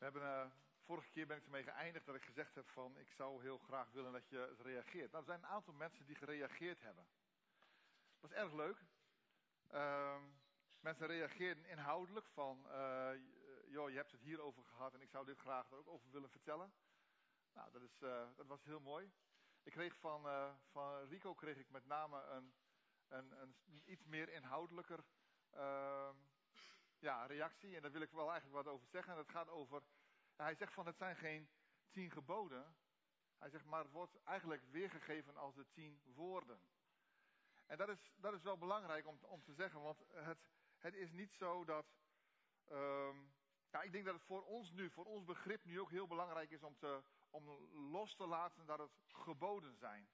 We hebben, uh, vorige keer ben ik ermee geëindigd dat ik gezegd heb van ik zou heel graag willen dat je reageert. Nou, er zijn een aantal mensen die gereageerd hebben. Dat is erg leuk. Uh, mensen reageerden inhoudelijk van, uh, joh, je hebt het hierover gehad en ik zou dit graag er ook over willen vertellen. Nou, dat, is, uh, dat was heel mooi. Ik kreeg van, van Rico kreeg ik met name een, een, een iets meer inhoudelijker ehm, ja, reactie. En daar wil ik wel eigenlijk wat over zeggen. Het gaat over, hij zegt van het zijn geen tien geboden. Hij zegt maar het wordt eigenlijk weergegeven als de tien woorden. En dat is, dat is wel belangrijk om, om te zeggen, want het, het is niet zo dat. Um, ja, ik denk dat het voor ons nu, voor ons begrip nu ook heel belangrijk is om, te, om los te laten dat het geboden zijn.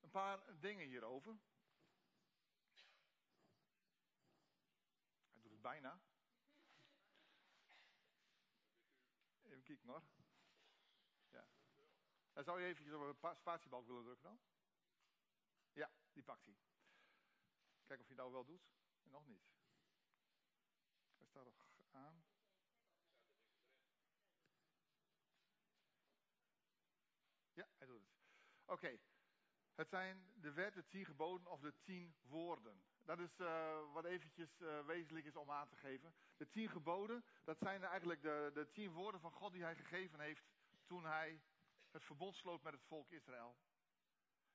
Een paar dingen hierover. Hij doet het bijna. Even kijken hoor. Ja. Dan zou je even op een spatiebalk willen drukken dan? Ja, die pakt hij. Kijk of hij nou wel doet. En nog niet. Hij staat nog aan. Ja, hij doet het. Oké. Het zijn de wet, de tien geboden of de tien woorden. Dat is uh, wat eventjes uh, wezenlijk is om aan te geven. De tien geboden, dat zijn eigenlijk de, de tien woorden van God die hij gegeven heeft toen hij het verbond sloot met het volk Israël.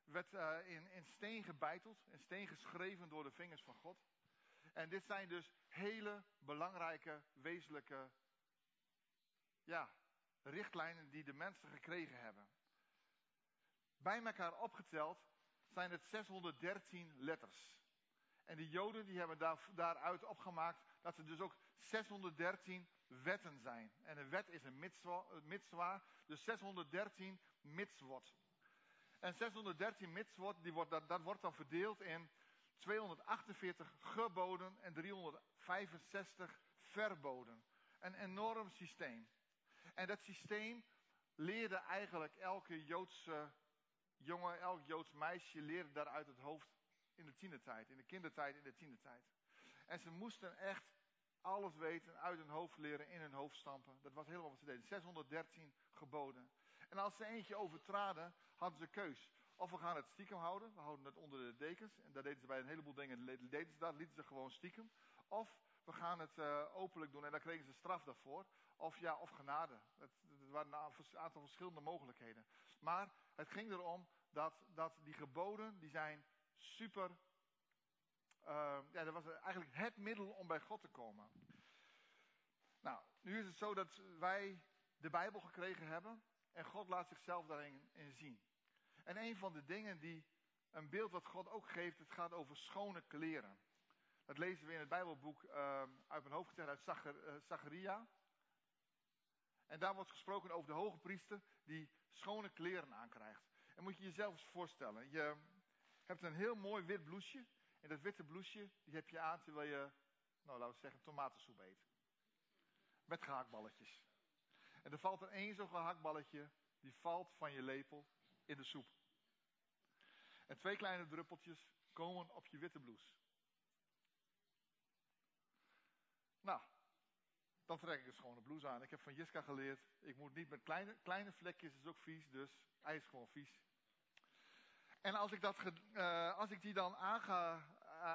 Werd uh, in, in steen gebeiteld, in steen geschreven door de vingers van God. En dit zijn dus hele belangrijke, wezenlijke ja, richtlijnen die de mensen gekregen hebben. Bij elkaar opgeteld zijn het 613 letters. En de Joden die hebben daar, daaruit opgemaakt dat er dus ook 613 wetten zijn. En een wet is een mitzwa, dus 613 mitzvot. En 613 mitzvot, die wordt, dat, dat wordt dan verdeeld in 248 geboden en 365 verboden. Een enorm systeem. En dat systeem leerde eigenlijk elke Joodse jongen, elk Joods meisje leerde daaruit het hoofd in de tienertijd, in de kindertijd, in de tienertijd. En ze moesten echt alles weten, uit hun hoofd leren, in hun hoofd stampen. Dat was helemaal wat ze deden. 613 geboden. En als ze eentje overtraden, hadden ze keus. Of we gaan het stiekem houden, we houden het onder de dekens. En daar deden ze bij een heleboel dingen, deden ze dat, lieten ze gewoon stiekem. Of we gaan het uh, openlijk doen en dan kregen ze straf daarvoor. Of ja, of genade. Het waren een aantal verschillende mogelijkheden. Maar het ging erom dat, dat die geboden, die zijn super. Uh, ja, dat was eigenlijk het middel om bij God te komen. Nou, nu is het zo dat wij de Bijbel gekregen hebben. En God laat zichzelf daarin in zien. En een van de dingen die. Een beeld wat God ook geeft, het gaat over schone kleren. Dat lezen we in het Bijbelboek uh, uit mijn hoofd gezegd uit Zacharia. Eh, en daar wordt gesproken over de hoge priester die schone kleren aankrijgt. En moet je jezelf eens voorstellen. Je hebt een heel mooi wit bloesje. En dat witte bloesje, die heb je aan terwijl je, nou laten we zeggen, tomatensoep eet. Met gehaktballetjes. En er valt er één zo'n gehaktballetje, die valt van je lepel in de soep. En twee kleine druppeltjes komen op je witte blouse. Nou, dan trek ik een schone blouse aan. Ik heb van Jiska geleerd, ik moet niet met kleine, kleine vlekjes, is ook vies, dus hij is gewoon vies. En als ik, dat, uh, als ik die dan uh,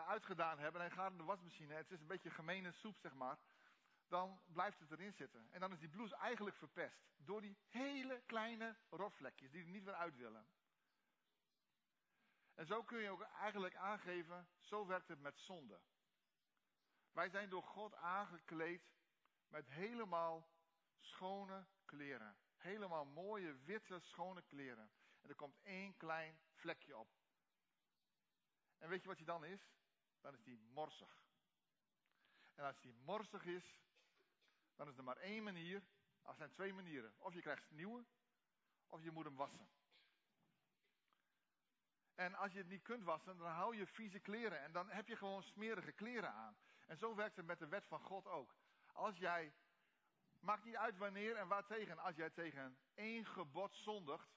uitgedaan heb en hij gaat in de wasmachine, het is een beetje gemene soep zeg maar, dan blijft het erin zitten. En dan is die blouse eigenlijk verpest door die hele kleine rotvlekjes die er niet weer uit willen. En zo kun je ook eigenlijk aangeven, zo werkt het met zonde. Wij zijn door God aangekleed met helemaal schone kleren. Helemaal mooie, witte, schone kleren. En er komt één klein vlekje op. En weet je wat hij dan is? Dan is hij morsig. En als hij morsig is, dan is er maar één manier. Er zijn twee manieren. Of je krijgt nieuwe, of je moet hem wassen. En als je het niet kunt wassen, dan hou je vieze kleren. En dan heb je gewoon smerige kleren aan. En zo werkt het met de wet van God ook. Als jij, maakt niet uit wanneer en waar tegen, als jij tegen één gebod zondigt,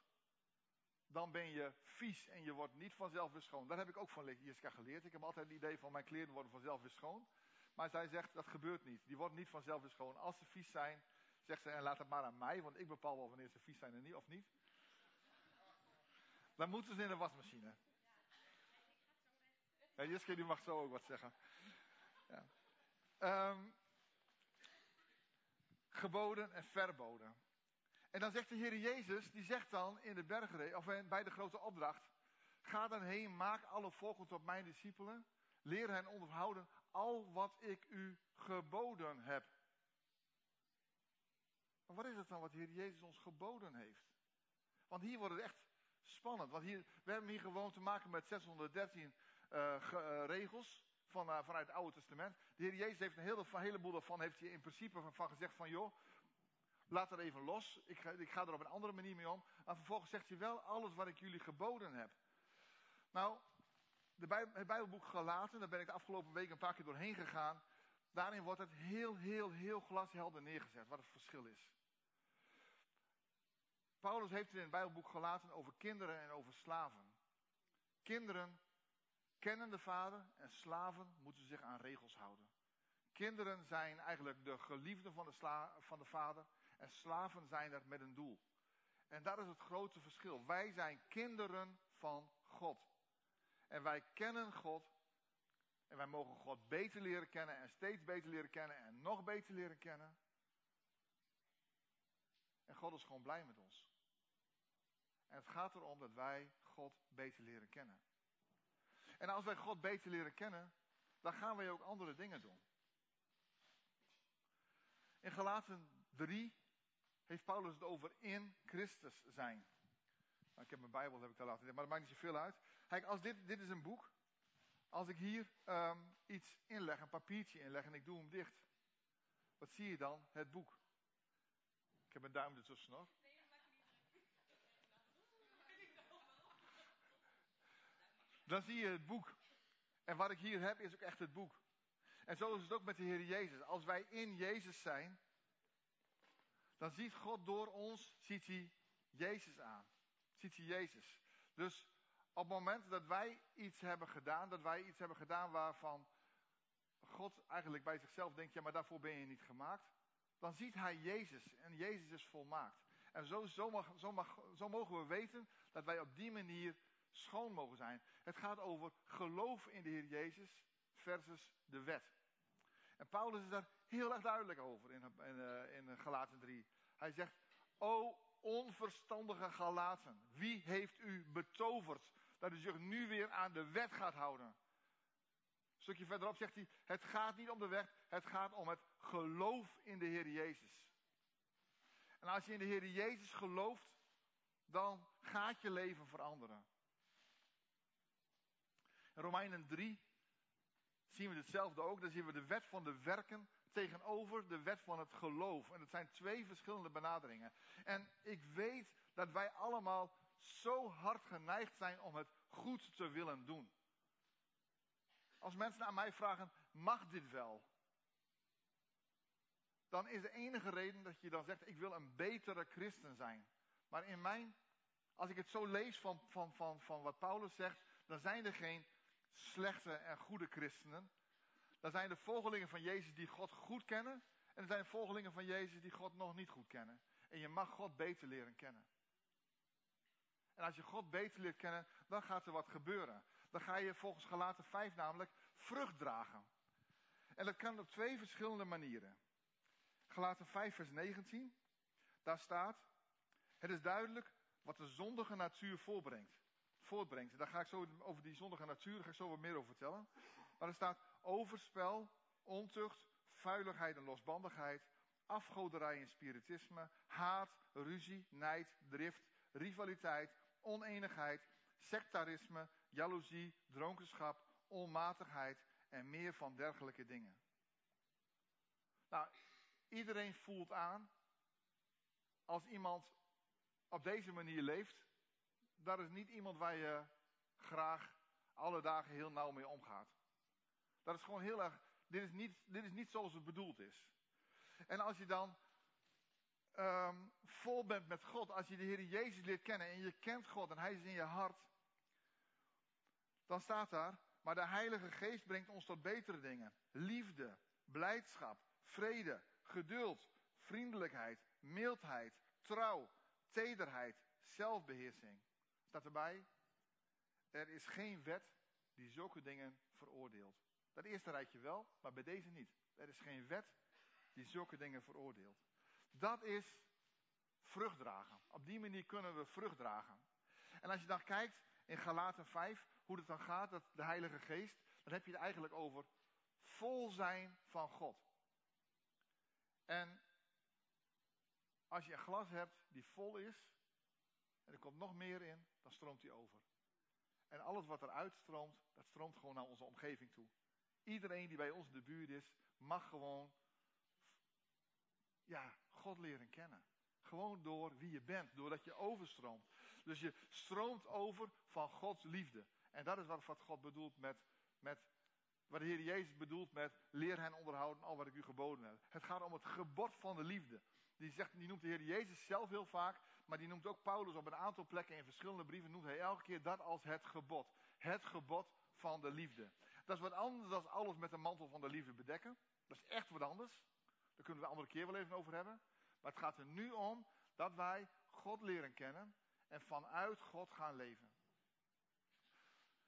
dan ben je vies en je wordt niet vanzelf weer schoon. Dat heb ik ook van Jiska geleerd. Ik heb altijd het idee van mijn kleren worden vanzelf weer schoon. Maar zij zegt dat gebeurt niet. Die worden niet vanzelf weer schoon. Als ze vies zijn, Zegt ze, en laat het maar aan mij, want ik bepaal wel wanneer ze vies zijn en niet of niet. Dan moeten ze in de wasmachine. Ja, die mag zo ook wat zeggen. Ja. Ehm, geboden en verboden. En dan zegt de Heer Jezus, die zegt dan in de bergree, of bij de grote opdracht, ga dan heen, maak alle volken tot mijn discipelen, leer hen onderhouden al wat ik u geboden heb. Maar wat is het dan wat de Heer Jezus ons geboden heeft? Want hier wordt het echt spannend. Want hier, we hebben hier gewoon te maken met 613 uh, uh, regels van, uh, vanuit het Oude Testament. De Heer Jezus heeft een, hele, heleboel daarvan heeft hij in principe van gezegd van joh, laat er even los. Ik ga, ik ga er op een andere manier mee om. Maar vervolgens zegt hij wel alles wat ik jullie geboden heb. Nou, de het Bijbelboek Galaten, daar ben ik de afgelopen week een paar keer doorheen gegaan. Daarin wordt het heel, heel, heel glashelder neergezet wat het verschil is. Paulus heeft het in het Bijbelboek Galaten over kinderen en over slaven. Kinderen kennen de vader en slaven moeten zich aan regels houden. Kinderen zijn eigenlijk de geliefden van de, van de vader en slaven zijn er met een doel. En dat is het grote verschil. Wij zijn kinderen van God. En wij kennen God. En wij mogen God beter leren kennen en steeds beter leren kennen en nog beter leren kennen. En God is gewoon blij met ons. En het gaat erom dat wij God beter leren kennen. En als wij God beter leren kennen, dan gaan wij ook andere dingen doen. In Galaten 3 heeft Paulus het over in Christus zijn. Nou, ik heb mijn Bijbel heb ik daar laten maar dat maakt niet zoveel uit. Kijk, als dit, dit is een boek. Als ik hier um, iets inleg, een papiertje inleg en ik doe hem dicht. Wat zie je dan? Het boek. Ik heb mijn duim ertussen nog. Dan zie je het boek. En wat ik hier heb is ook echt het boek. En zo is het ook met de Heer Jezus. Als wij in Jezus zijn, dan ziet God door ons, ziet hij Jezus aan. Ziet hij Jezus. Dus op het moment dat wij iets hebben gedaan, dat wij iets hebben gedaan waarvan God eigenlijk bij zichzelf denkt, ja maar daarvoor ben je niet gemaakt. Dan ziet hij Jezus en Jezus is volmaakt. En zo, zo, mag, zo, mag, zo mogen we weten dat wij op die manier schoon mogen zijn. Het gaat over geloof in de Heer Jezus versus de wet. En Paulus is daar heel erg duidelijk over in, in, uh, in Galaten 3. Hij zegt, o onverstandige Galaten, wie heeft u betoverd dat u zich nu weer aan de wet gaat houden? Een stukje verderop zegt hij, het gaat niet om de wet, het gaat om het geloof in de Heer Jezus. En als je in de Heer Jezus gelooft, dan gaat je leven veranderen. In Romeinen 3 zien we hetzelfde ook. Dan zien we de wet van de werken tegenover de wet van het geloof. En dat zijn twee verschillende benaderingen. En ik weet dat wij allemaal zo hard geneigd zijn om het goed te willen doen. Als mensen aan mij vragen, mag dit wel? Dan is de enige reden dat je dan zegt, ik wil een betere christen zijn. Maar in mijn, als ik het zo lees van, van, van, van wat Paulus zegt, dan zijn er geen slechte en goede christenen. Dan zijn de volgelingen van Jezus die God goed kennen. En er zijn volgelingen van Jezus die God nog niet goed kennen. En je mag God beter leren kennen. En als je God beter leert kennen, dan gaat er wat gebeuren. Dan ga je volgens Galaten 5 namelijk vrucht dragen. En dat kan op twee verschillende manieren. Galaten 5 vers 19. Daar staat, het is duidelijk wat de zondige natuur voorbrengt voortbrengt. Daar ga ik zo over die zondige natuur ga ik zo wat meer over vertellen. Maar er staat overspel, ontucht, vuiligheid en losbandigheid, afgoderij en spiritisme, haat, ruzie, nijd, drift, rivaliteit, oneenigheid, sectarisme, jaloezie, dronkenschap, onmatigheid en meer van dergelijke dingen. Nou, iedereen voelt aan als iemand op deze manier leeft, dat is niet iemand waar je graag alle dagen heel nauw mee omgaat. Dat is gewoon heel erg, dit is niet, dit is niet zoals het bedoeld is. En als je dan um, vol bent met God, als je de Heer Jezus leert kennen en je kent God en Hij is in je hart, dan staat daar, maar de Heilige Geest brengt ons tot betere dingen. Liefde, blijdschap, vrede, geduld, vriendelijkheid, mildheid, trouw, tederheid, zelfbeheersing. Staat erbij? Er is geen wet die zulke dingen veroordeelt. Dat eerste rijtje wel, maar bij deze niet. Er is geen wet die zulke dingen veroordeelt. Dat is vrucht dragen. Op die manier kunnen we vrucht dragen. En als je dan kijkt in Galaten 5, hoe het dan gaat, dat de Heilige Geest, dan heb je het eigenlijk over vol zijn van God. En als je een glas hebt die vol is, en er komt nog meer in, dan stroomt die over. En alles wat eruit stroomt, dat stroomt gewoon naar onze omgeving toe. Iedereen die bij ons in de buurt is, mag gewoon ja, God leren kennen. Gewoon door wie je bent, doordat je overstroomt. Dus je stroomt over van Gods liefde. En dat is wat, God bedoelt met, met, wat de Heer Jezus bedoelt met leer hen onderhouden al wat ik u geboden heb. Het gaat om het gebod van de liefde. Die, zegt, die noemt de Heer Jezus zelf heel vaak, maar die noemt ook Paulus op een aantal plekken in verschillende brieven, noemt hij elke keer dat als het gebod. Het gebod van de liefde. Dat is wat anders dan alles met de mantel van de liefde bedekken. Dat is echt wat anders. Daar kunnen we de andere keer wel even over hebben. Maar het gaat er nu om dat wij God leren kennen en vanuit God gaan leven.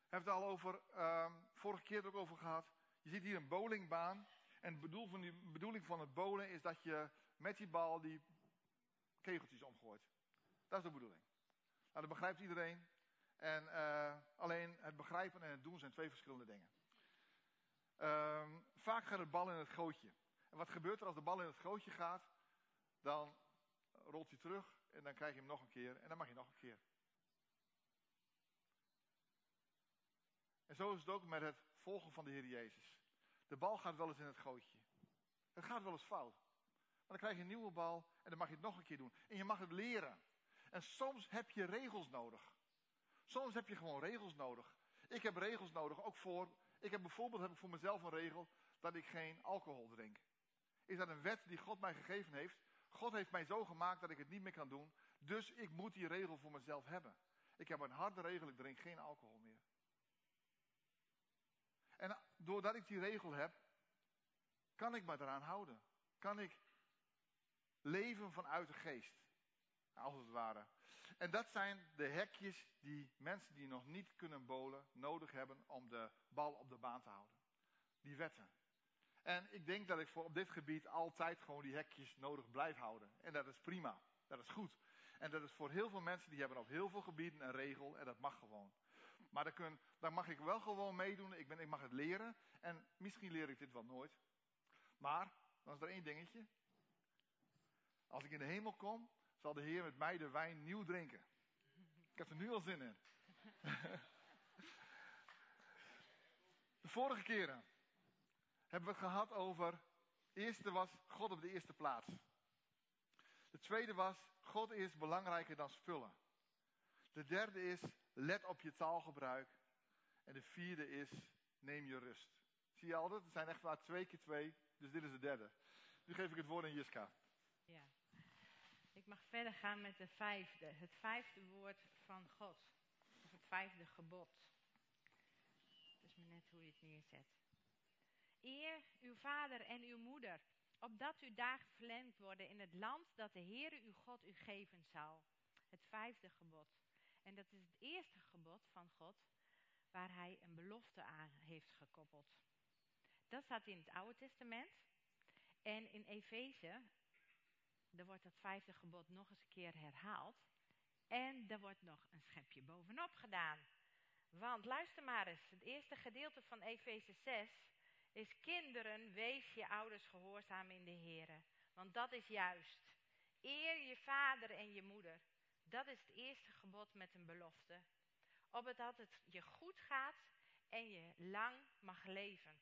We hebben het al over, um, vorige keer ook over gehad. Je ziet hier een bowlingbaan. En de van die bedoeling van het bowlen is dat je met die bal die kegeltjes omgooit. Dat is de bedoeling. Nou, dat begrijpt iedereen. En uh, alleen het begrijpen en het doen zijn twee verschillende dingen. Um, vaak gaat de bal in het gootje. En wat gebeurt er als de bal in het gootje gaat? Dan rolt hij terug en dan krijg je hem nog een keer en dan mag je nog een keer. En zo is het ook met het volgen van de Heer Jezus. De bal gaat wel eens in het gootje. Het gaat wel eens fout. Maar dan krijg je een nieuwe bal en dan mag je het nog een keer doen. En je mag het leren. En soms heb je regels nodig. Soms heb je gewoon regels nodig. Ik heb regels nodig, ook voor. Ik heb bijvoorbeeld heb ik voor mezelf een regel dat ik geen alcohol drink. Is dat een wet die God mij gegeven heeft? God heeft mij zo gemaakt dat ik het niet meer kan doen. Dus ik moet die regel voor mezelf hebben. Ik heb een harde regel, ik drink geen alcohol meer. En doordat ik die regel heb, kan ik me eraan houden. Kan ik leven vanuit de geest. Als het ware. En dat zijn de hekjes die mensen die nog niet kunnen bolen nodig hebben om de bal op de baan te houden. Die wetten. En ik denk dat ik voor op dit gebied altijd gewoon die hekjes nodig blijf houden. En dat is prima. Dat is goed. En dat is voor heel veel mensen die hebben op heel veel gebieden een regel en dat mag gewoon. Maar dan, kun, mag ik wel gewoon meedoen. Ik, ik mag het leren. En misschien leer ik dit wel nooit. Maar, dan is er één dingetje. Als ik in de hemel kom, zal de Heer met mij de wijn nieuw drinken. Ik heb er nu al zin in. De vorige keren hebben we het gehad over. eerste was God op de eerste plaats. De tweede was God is belangrijker dan spullen. De derde is let op je taalgebruik. En de vierde is neem je rust. Zie je altijd? Het zijn echt maar twee keer twee. Dus dit is de derde. Nu geef ik het woord aan Jiska. Ja. Ik mag verder gaan met de vijfde. Het vijfde woord van God. Of het vijfde gebod. Dat is maar net hoe je het neerzet. Eer uw vader en uw moeder, opdat uw dagen verlengd worden in het land dat de Heere uw God u geven zal. Het vijfde gebod. En dat is het eerste gebod van God waar hij een belofte aan heeft gekoppeld. Dat staat in het Oude Testament. En in Efeze, er wordt dat vijfde gebod nog eens een keer herhaald. En er wordt nog een schepje bovenop gedaan. Want luister maar eens, het eerste gedeelte van Efeze 6 is kinderen, wees je ouders gehoorzaam in de Here. Want dat is juist. Eer je vader en je moeder. Dat is het eerste gebod met een belofte. Opdat het je goed gaat en je lang mag leven.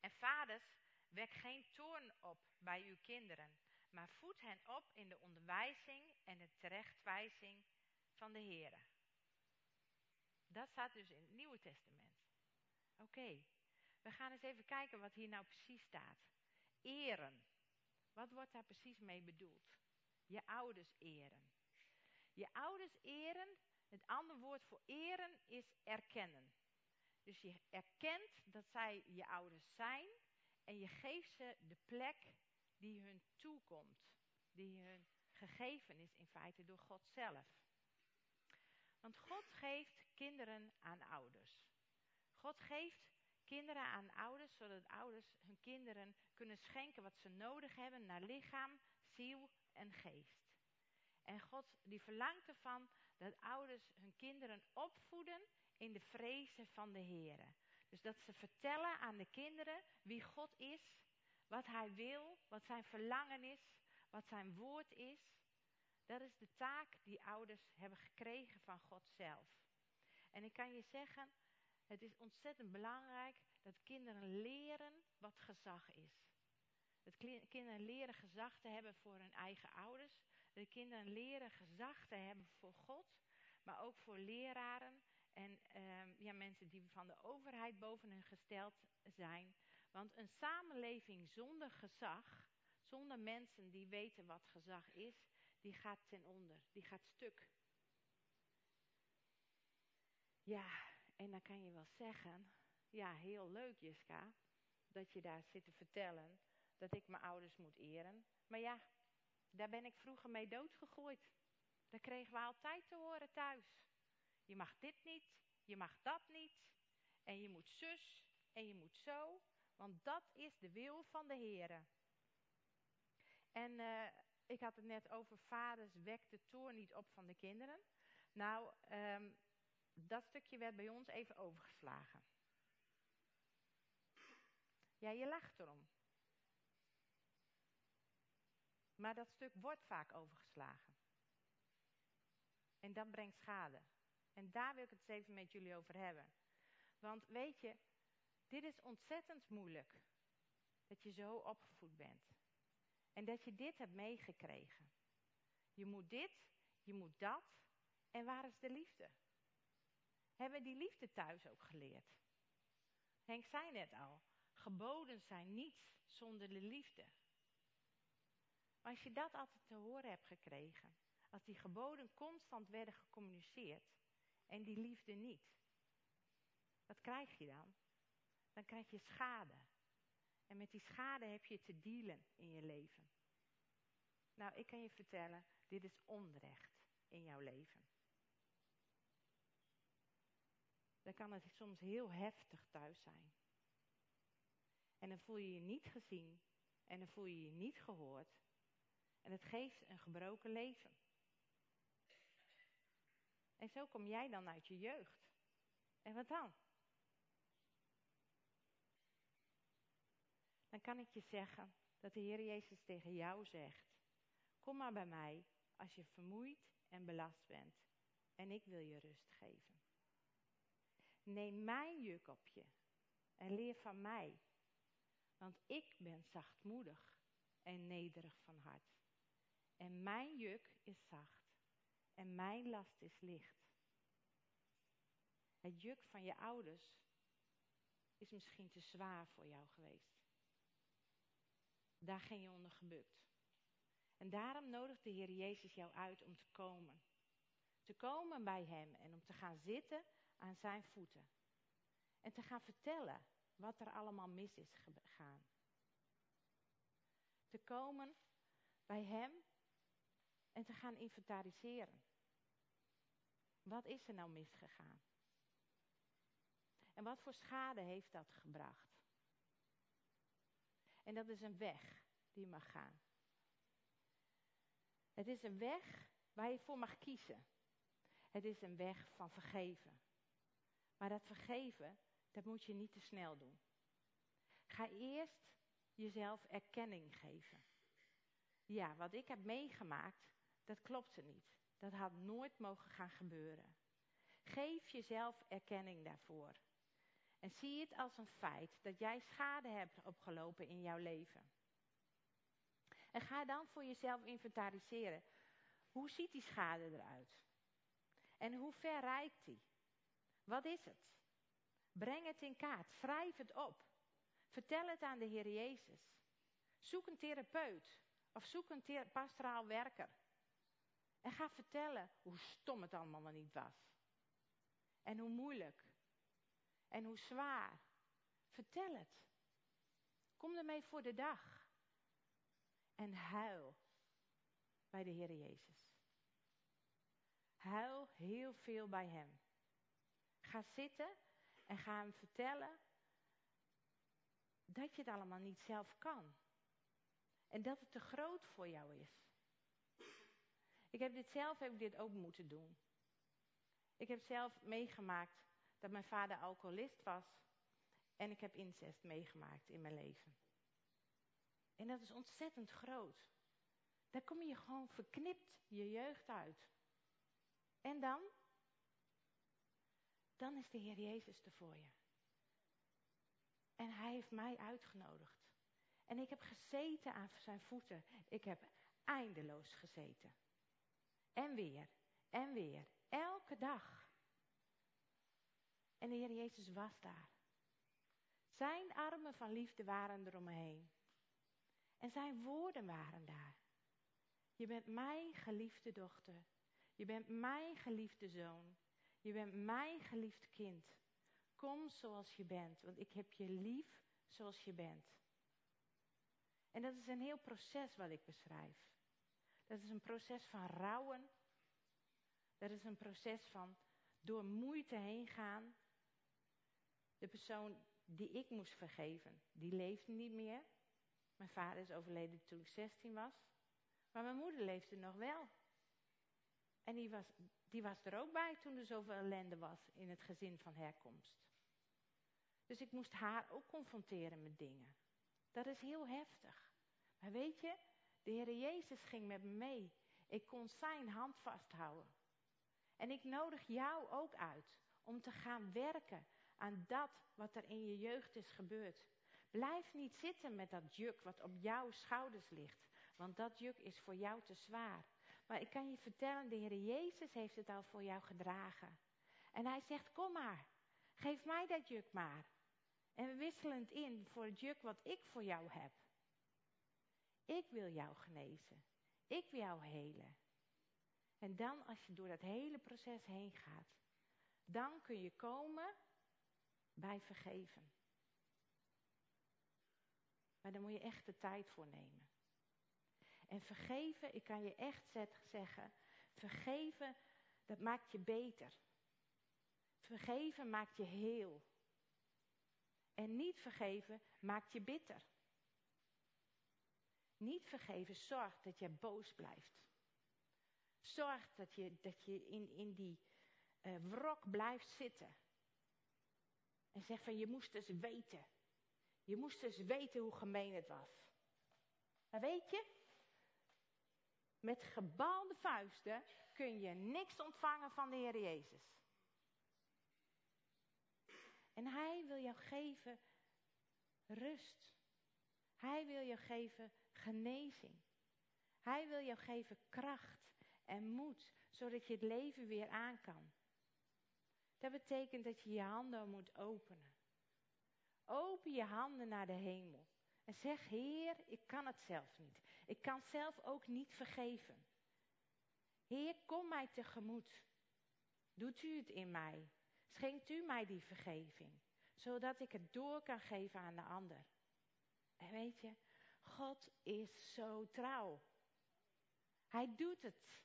En vaders, wek geen toorn op bij uw kinderen, maar voed hen op in de onderwijzing en de terechtwijzing van de Heer. Dat staat dus in het Nieuwe Testament. Oké, we gaan eens even kijken wat hier nou precies staat. Eren. Wat wordt daar precies mee bedoeld? Je ouders eren. Je ouders eren, het andere woord voor eren is erkennen. Dus je erkent dat zij je ouders zijn en je geeft ze de plek die hun toekomt, die hun gegeven is in feite door God zelf. Want God geeft kinderen aan ouders. God geeft kinderen aan ouders, zodat ouders hun kinderen kunnen schenken wat ze nodig hebben naar lichaam, ziel en geest. En God die verlangt ervan dat ouders hun kinderen opvoeden in de vrezen van de Heer. Dus dat ze vertellen aan de kinderen wie God is, wat Hij wil, wat zijn verlangen is, wat zijn woord is. Dat is de taak die ouders hebben gekregen van God zelf. En ik kan je zeggen, het is ontzettend belangrijk dat kinderen leren wat gezag is. Dat kinderen leren gezag te hebben voor hun eigen ouders. Dat kinderen leren gezag te hebben voor God. Maar ook voor leraren en ehm, ja, mensen die van de overheid boven hen gesteld zijn. Want een samenleving zonder gezag, zonder mensen die weten wat gezag is, die gaat ten onder, die gaat stuk. Ja, en dan kan je wel zeggen, ja, heel leuk Jiska, dat je daar zit te vertellen dat ik mijn ouders moet eren. Maar ja, daar ben ik vroeger mee doodgegooid. Dat kregen we altijd te horen thuis. Je mag dit niet, je mag dat niet. En je moet zus en je moet zo. Want dat is de wil van de Heer. En uh, ik had het net over vaders wekt de toorn niet op van de kinderen. Nou, um, dat stukje werd bij ons even overgeslagen. Ja, je lacht erom. Maar dat stuk wordt vaak overgeslagen. En dat brengt schade. En daar wil ik het even met jullie over hebben. Want weet je, dit is ontzettend moeilijk. Dat je zo opgevoed bent. En dat je dit hebt meegekregen. Je moet dit, je moet dat. En waar is de liefde? Hebben die liefde thuis ook geleerd? Henk zei net al, geboden zijn niets zonder de liefde. Maar als je dat altijd te horen hebt gekregen, als die geboden constant werden gecommuniceerd en die liefde niet, wat krijg je dan? Dan krijg je schade. En met die schade heb je te dealen in je leven. Nou, ik kan je vertellen, dit is onrecht in jouw leven. Dan kan het soms heel heftig thuis zijn. En dan voel je je niet gezien en dan voel je je niet gehoord. En het geeft een gebroken leven. En zo kom jij dan uit je jeugd. En wat dan? Dan kan ik je zeggen dat de Heer Jezus tegen jou zegt: Kom maar bij mij als je vermoeid en belast bent, en ik wil je rust geven. Neem mijn juk op je en leer van mij, want ik ben zachtmoedig en nederig van hart. En mijn juk is zacht en mijn last is licht. Het juk van je ouders is misschien te zwaar voor jou geweest. Daar ging je onder gebukt. En daarom nodigt de Heer Jezus jou uit om te komen. Te komen bij Hem en om te gaan zitten aan Zijn voeten. En te gaan vertellen wat er allemaal mis is gegaan. Te komen bij Hem en te gaan inventariseren. Wat is er nou misgegaan? En wat voor schade heeft dat gebracht? En dat is een weg die mag gaan. Het is een weg waar je voor mag kiezen. Het is een weg van vergeven. Maar dat vergeven, dat moet je niet te snel doen. Ga eerst jezelf erkenning geven. Ja, wat ik heb meegemaakt, dat klopte niet. Dat had nooit mogen gaan gebeuren. Geef jezelf erkenning daarvoor. En zie het als een feit dat jij schade hebt opgelopen in jouw leven. En ga dan voor jezelf inventariseren. Hoe ziet die schade eruit? En hoe ver reikt die? Wat is het? Breng het in kaart. Schrijf het op. Vertel het aan de Heer Jezus. Zoek een therapeut of zoek een pastoraal werker. En ga vertellen hoe stom het allemaal niet was. En hoe moeilijk. En hoe zwaar. Vertel het. Kom ermee voor de dag. huil bij de Heer Jezus. Huil heel veel bij Hem. Ga zitten en ga Hem vertellen dat je het allemaal niet zelf kan. En dat het te groot voor jou is. Ik heb dit zelf heb ik dit ook moeten doen. Ik heb zelf meegemaakt dat mijn vader alcoholist was. En ik heb incest meegemaakt in mijn leven. En dat is ontzettend groot. Daar kom je gewoon verknipt je jeugd uit. En dan? Dan is de Heer Jezus er voor je. En hij heeft mij uitgenodigd. En ik heb gezeten aan zijn voeten. Ik heb eindeloos gezeten. En weer, en weer, elke dag. En de Heer Jezus was daar. Zijn armen van liefde waren eromheen. En zijn woorden waren daar. Je bent mijn geliefde dochter. Je bent mijn geliefde zoon. Je bent mijn geliefd kind. Kom zoals je bent, want ik heb je lief zoals je bent. En dat is een heel proces wat ik beschrijf. Dat is een proces van rouwen. Dat is een proces van door moeite heen gaan. De persoon die ik moest vergeven, die leeft niet meer. Mijn vader is overleden toen ik 16 was. Maar mijn moeder leefde nog wel. En die was, die was er ook bij toen er zoveel ellende was in het gezin van herkomst. Dus ik moest haar ook confronteren met dingen. Dat is heel heftig. Maar weet je, de Heer Jezus ging met me mee. Ik kon zijn hand vasthouden. En ik nodig jou ook uit om te gaan werken aan dat wat er in je jeugd is gebeurd. Blijf niet zitten met dat juk wat op jouw schouders ligt, want dat juk is voor jou te zwaar. Maar ik kan je vertellen, de Heer Jezus heeft het al voor jou gedragen. En hij zegt, kom maar, geef mij dat juk maar. En we wisselen het in voor het juk wat ik voor jou heb. Ik wil jou genezen. Ik wil jou helen. En dan, als je door dat hele proces heen gaat, dan kun je komen bij vergeven. Maar daar moet je echt de tijd voor nemen. En vergeven, ik kan je echt zeggen, vergeven, dat maakt je beter. Vergeven maakt je heel. En niet vergeven maakt je bitter. Niet vergeven zorgt dat je boos blijft. Zorg dat je, dat je in, in die uh, wrok blijft zitten. En zegt van je moest eens weten. Je moest eens weten hoe gemeen het was. Maar weet je, met gebalde vuisten kun je niks ontvangen van de Heer Jezus. En Hij wil jou geven rust. Hij wil jou geven genezing. Hij wil jou geven kracht en moed, zodat je het leven weer aan kan. Dat betekent dat je je handen moet openen. Open je handen naar de hemel. En zeg, Heer, ik kan het zelf niet. Ik kan zelf ook niet vergeven. Heer, kom mij tegemoet. Doet u het in mij. Schenkt u mij die vergeving. Zodat ik het door kan geven aan de ander. En weet je, God is zo trouw. Hij doet het.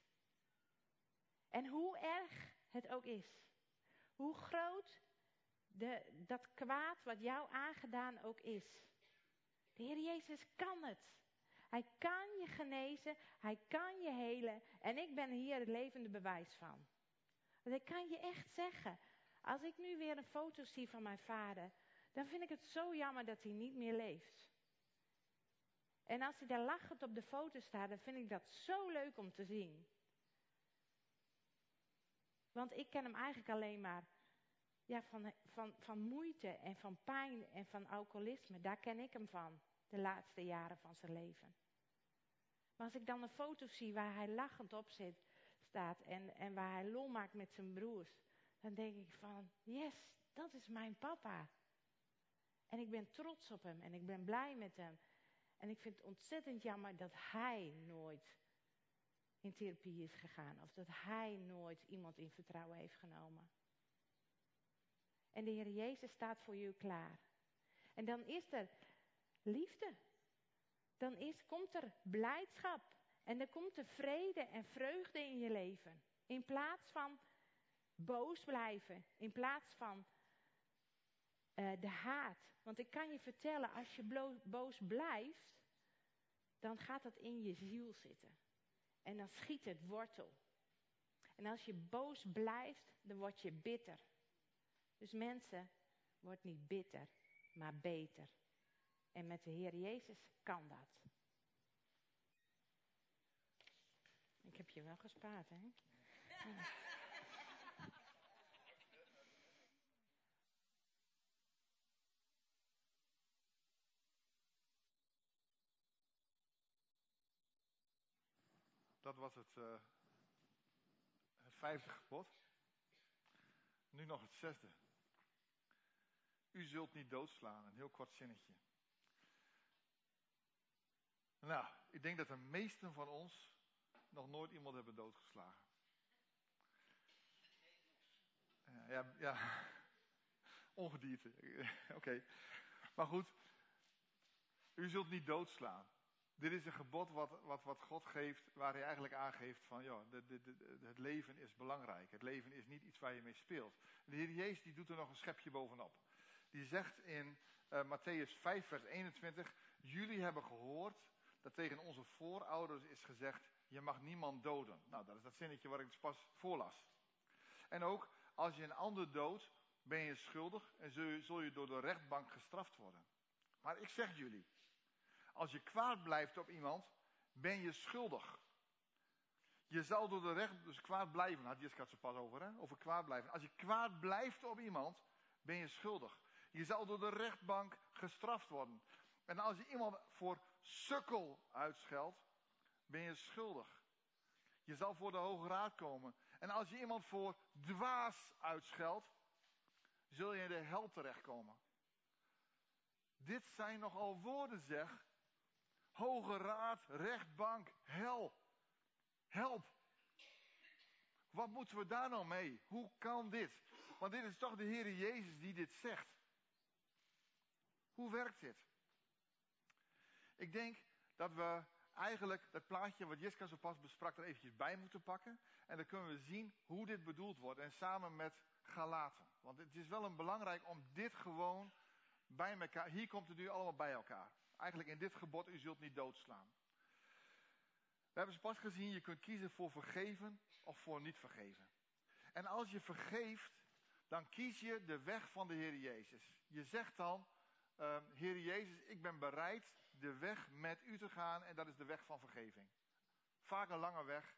En hoe erg het ook is. Hoe groot de, dat kwaad wat jou aangedaan ook is. De Heer Jezus kan het. Hij kan je genezen, hij kan je helen en ik ben hier het levende bewijs van. Want ik kan je echt zeggen, als ik nu weer een foto zie van mijn vader, dan vind ik het zo jammer dat hij niet meer leeft. En als hij daar lachend op de foto staat, dan vind ik dat zo leuk om te zien. Want ik ken hem eigenlijk alleen maar ja, van, van, van moeite en van pijn en van alcoholisme. Daar ken ik hem van, de laatste jaren van zijn leven. Maar als ik dan een foto zie waar hij lachend op zit, staat en, en waar hij lol maakt met zijn broers, dan denk ik van, yes, dat is mijn papa. En ik ben trots op hem en ik ben blij met hem. En ik vind het ontzettend jammer dat hij nooit in therapie is gegaan. Of dat hij nooit iemand in vertrouwen heeft genomen. En de Heer Jezus staat voor jou klaar. En dan is er liefde. dan is, komt er blijdschap. En er komt er vrede en vreugde in je leven. In plaats van boos blijven. In plaats van uh, de haat. Want ik kan je vertellen, als je boos blijft, dan gaat dat in je ziel zitten. En dan schiet het wortel. En als je boos blijft, dan word je bitter. Dus mensen, word niet bitter, maar beter. En met de Heer Jezus kan dat. Ik heb je wel gespaard, hè? Ja. Dat was het, uh, het vijfde gebod. Nu nog het zesde. U zult niet doodslaan. Een heel kort zinnetje. Nou, ik denk dat de meesten van ons nog nooit iemand hebben doodgeslagen. Ja, ja. ongedierte. Oké. Maar goed, u zult niet doodslaan. Dit is een gebod wat, wat, wat God geeft, waar hij eigenlijk aangeeft van, de, het leven is belangrijk. Het leven is niet iets waar je mee speelt. De Heer Jezus die doet er nog een schepje bovenop. Die zegt in uh, Matthäus 5, vers 21, jullie hebben gehoord dat tegen onze voorouders is gezegd, je mag niemand doden. Nou, dat is dat zinnetje waar ik dus pas voorlas. En ook, als je een ander doodt, ben je schuldig en zul je door de rechtbank gestraft worden. Maar ik zeg jullie, als je kwaad blijft op iemand, ben je schuldig. Je zal door de recht, dus kwaad blijven, had Jiska het zo pas over, hè? over kwaad blijven. Als je kwaad blijft op iemand, ben je schuldig. Je zal door de rechtbank gestraft worden. En als je iemand voor sukkel uitscheldt, ben je schuldig. Je zal voor de Hoge Raad komen. En als je iemand voor dwaas uitscheldt, zul je in de hel terechtkomen. Dit zijn nogal woorden, zeg, Hoge Raad, rechtbank, hel. Help. Wat moeten we daar nou mee? Hoe kan dit? Want dit is toch de Heer Jezus die dit zegt. Hoe werkt dit? Ik denk dat we eigenlijk dat plaatje wat Jiska zo pas besprak er eventjes bij moeten pakken. En dan kunnen we zien hoe dit bedoeld wordt. En samen met Galaten. Want het is wel een belangrijk om dit gewoon bij elkaar. Hier komt het nu allemaal bij elkaar. Eigenlijk in dit gebod, u zult niet doodslaan. We hebben ze pas gezien, je kunt kiezen voor vergeven of voor niet vergeven. En als je vergeeft, dan kies je de weg van de Heer Jezus. Je zegt dan, uh, Heer Jezus, ik ben bereid de weg met u te gaan en dat is de weg van vergeving. Vaak een lange weg,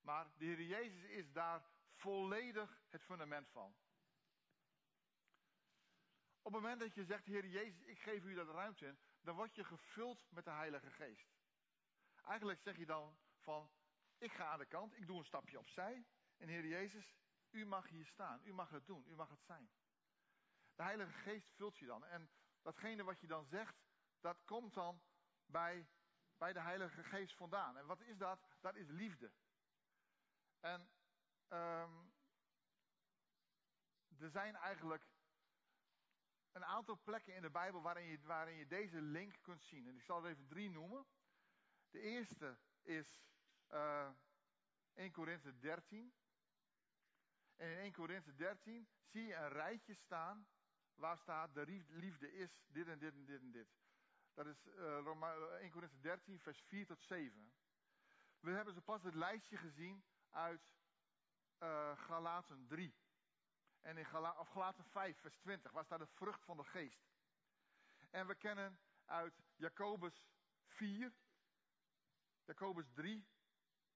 maar de Heer Jezus is daar volledig het fundament van. Op het moment dat je zegt, Heer Jezus, ik geef u dat ruimte in, dan word je gevuld met de Heilige Geest. Eigenlijk zeg je dan van, ik ga aan de kant, ik doe een stapje opzij. En Heer Jezus, u mag hier staan, u mag het doen, u mag het zijn. De Heilige Geest vult je dan. En datgene wat je dan zegt, dat komt dan bij, bij de Heilige Geest vandaan. En wat is dat? Dat is liefde. En um, er zijn eigenlijk een aantal plekken in de Bijbel waarin je, waarin je deze link kunt zien. En ik zal er even drie noemen. De eerste is uh, eh, 1 Korinthe 13. En in 1 Korinthe 13 zie je een rijtje staan waar staat de liefde is dit en dit en dit en dit. Dat is uh, 1 Korinthe 13 vers 4 tot 7. We hebben zo pas het lijstje gezien uit Galaten 3. En in Gala, Galaten 5, vers 20, waar staat de vrucht van de geest. En we kennen uit Jacobus 4, Jacobus 3,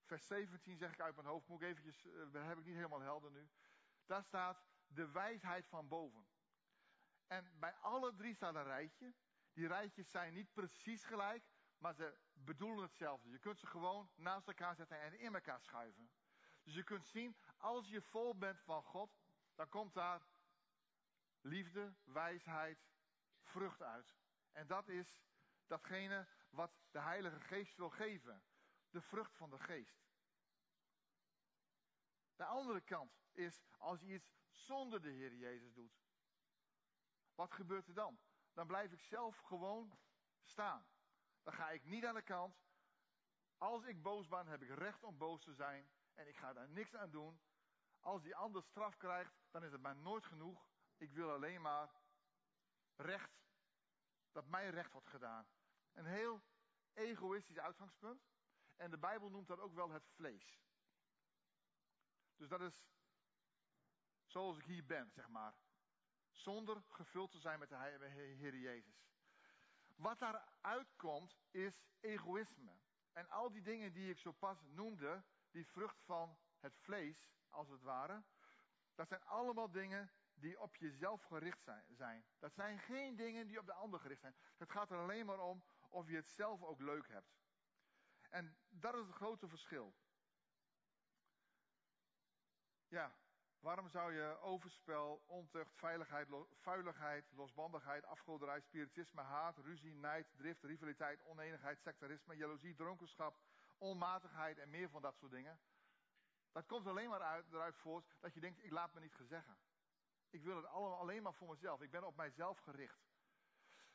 vers 17 zeg ik uit mijn hoofd, moet ik eventjes, uh, heb ik niet helemaal helder nu. Daar staat de wijsheid van boven. En bij alle drie staat een rijtje. Die rijtjes zijn niet precies gelijk, maar ze bedoelen hetzelfde. Je kunt ze gewoon naast elkaar zetten en in elkaar schuiven. Dus je kunt zien, als je vol bent van God, dan komt daar liefde, wijsheid, vrucht uit. En dat is datgene wat de Heilige Geest wil geven. De vrucht van de Geest. De andere kant is als je iets zonder de Heer Jezus doet. Wat gebeurt er dan? Dan blijf ik zelf gewoon staan. dan ga ik niet aan de kant. Als ik boos ben, heb ik recht om boos te zijn. En ik ga daar niks aan doen. Als die ander straf krijgt, dan is het mij nooit genoeg. Ik wil alleen maar recht. Dat mijn recht wordt gedaan. Een heel egoïstisch uitgangspunt. En de Bijbel noemt dat ook wel het vlees. Dus dat is zoals ik hier ben, zeg maar. Zonder gevuld te zijn met de Heer Jezus. Wat daaruit komt is egoïsme. En al die dingen die ik zo pas noemde, die vrucht van het vlees, als het ware, dat zijn allemaal dingen die op jezelf gericht zijn. Dat zijn geen dingen die op de ander gericht zijn. Het gaat er alleen maar om of je het zelf ook leuk hebt. En dat is het grote verschil. Ja, waarom zou je overspel, ontucht, veiligheid, vuiligheid, losbandigheid, afgoderij, spiritisme, haat, ruzie, nijd, drift, rivaliteit, oneenigheid, sectarisme, jaloezie, dronkenschap, onmatigheid en meer van dat soort dingen. Dat komt alleen maar uit, eruit voort dat je denkt, ik laat me niet gezeggen. Ik wil het allemaal alleen maar voor mezelf. Ik ben op mijzelf gericht.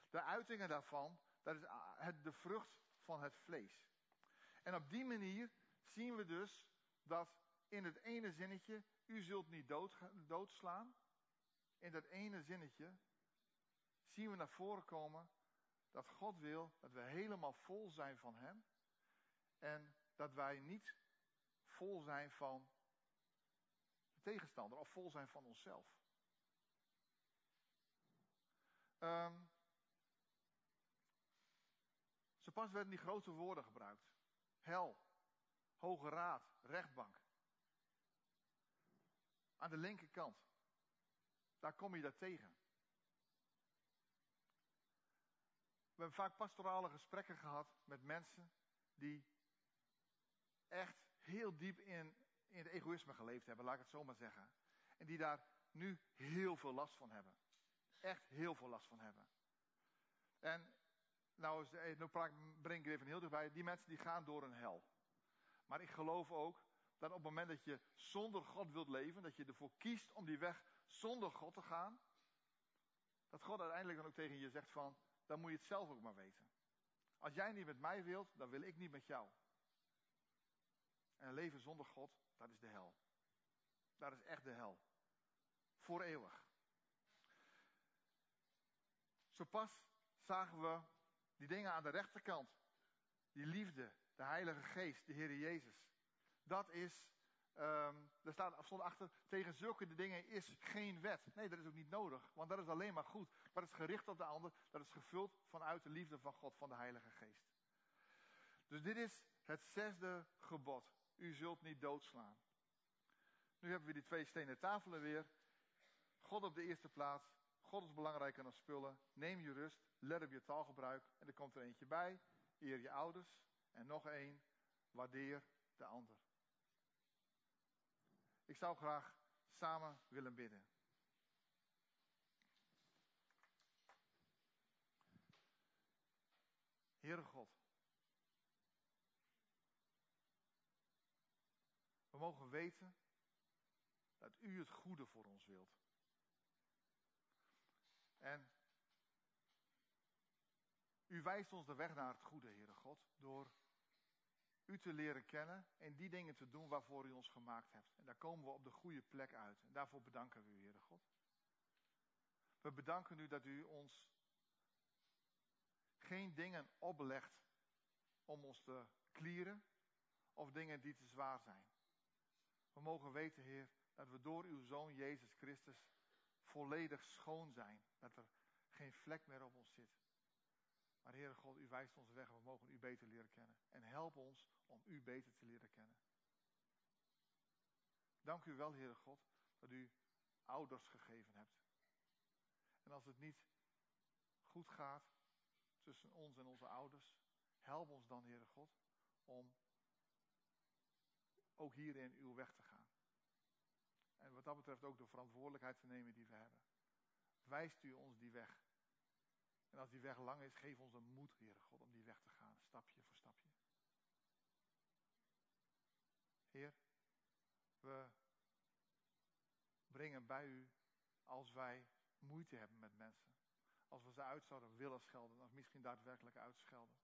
De uitingen daarvan, dat is het, de vrucht van het vlees. En op die manier zien we dus dat in het ene zinnetje, u zult niet dood, doodslaan. In dat ene zinnetje zien we naar voren komen dat God wil dat we helemaal vol zijn van Hem. En dat wij niet vol zijn van de tegenstander of vol zijn van onszelf. Um, zo pas werden die grote woorden gebruikt. Hel, Hoge Raad, rechtbank. Aan de linkerkant. Daar kom je dat tegen. We hebben vaak pastorale gesprekken gehad met mensen die echt heel diep in, in het egoïsme geleefd hebben, laat ik het zo maar zeggen. En die daar nu heel veel last van hebben. Echt heel veel last van hebben. En nou, eh, nu breng ik er even heel dichtbij. Die mensen die gaan door een hel. Maar ik geloof ook dat op het moment dat je zonder God wilt leven, dat je ervoor kiest om die weg zonder God te gaan, dat God uiteindelijk dan ook tegen je zegt van, dan moet je het zelf ook maar weten. Als jij niet met mij wilt, dan wil ik niet met jou. En leven zonder God, dat is de hel. Dat is echt de hel. Voor eeuwig. Zo pas zagen we die dingen aan de rechterkant. Die liefde, de Heilige Geest, de Heer Jezus. Dat is, um, daar staat stond achter, tegen zulke dingen is geen wet. Nee, dat is ook niet nodig, want dat is alleen maar goed. Maar het is gericht op de ander, dat is gevuld vanuit de liefde van God, van de Heilige Geest. Dus dit is het zesde gebod. U zult niet doodslaan. Nu hebben we die twee stenen tafelen weer. God op de eerste plaats. God is belangrijker dan spullen. Neem je rust. Let op je taalgebruik. En er komt er eentje bij. Eer je ouders. En nog één. Waardeer de ander. Ik zou graag samen willen bidden. Heere God. Mogen weten dat u het goede voor ons wilt. En u wijst ons de weg naar het goede, Heere God, door u te leren kennen en die dingen te doen waarvoor u ons gemaakt hebt. En daar komen we op de goede plek uit. En daarvoor bedanken we u, Heere God. We bedanken u dat u ons geen dingen oplegt om ons te klieren of dingen die te zwaar zijn. We mogen weten, Heer, dat we door uw Zoon Jezus Christus volledig schoon zijn. Dat er geen vlek meer op ons zit. Maar Heere God, u wijst ons weg en we mogen u beter leren kennen. En help ons om u beter te leren kennen. Dank u wel, Heere God, dat u ouders gegeven hebt. En als het niet goed gaat tussen ons en onze ouders, help ons dan, Heere God, om ook hierin uw weg te gaan. En wat dat betreft ook de verantwoordelijkheid te nemen die we hebben. Wijst u ons die weg. En als die weg lang is, geef ons een moed, Heere God, om die weg te gaan, stapje voor stapje. Heer, we brengen bij u als wij moeite hebben met mensen. Als we ze uit zouden willen schelden, of misschien daadwerkelijk uitschelden.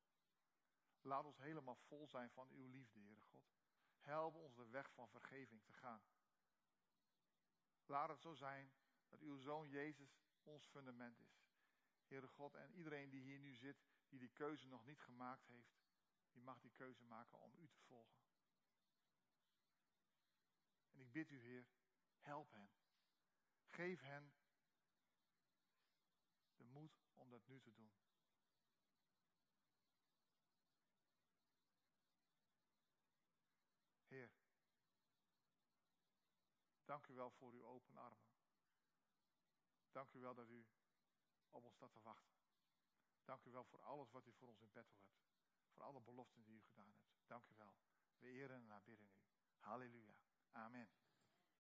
Laat ons helemaal vol zijn van uw liefde, Heere God. Help ons de weg van vergeving te gaan. Laat het zo zijn dat uw Zoon Jezus ons fundament is. Heere God, en iedereen die hier nu zit, die die keuze nog niet gemaakt heeft, die mag die keuze maken om u te volgen. En ik bid u, Heer, help hen. Geef hen de moed om dat nu te doen. Heer, dank u wel voor uw open armen. Dank u wel dat u op ons staat te wachten. Dank u wel voor alles wat u voor ons in petto hebt. Voor alle beloften die u gedaan hebt. Dank u wel. We eren en aanbidden u. Halleluja. Amen.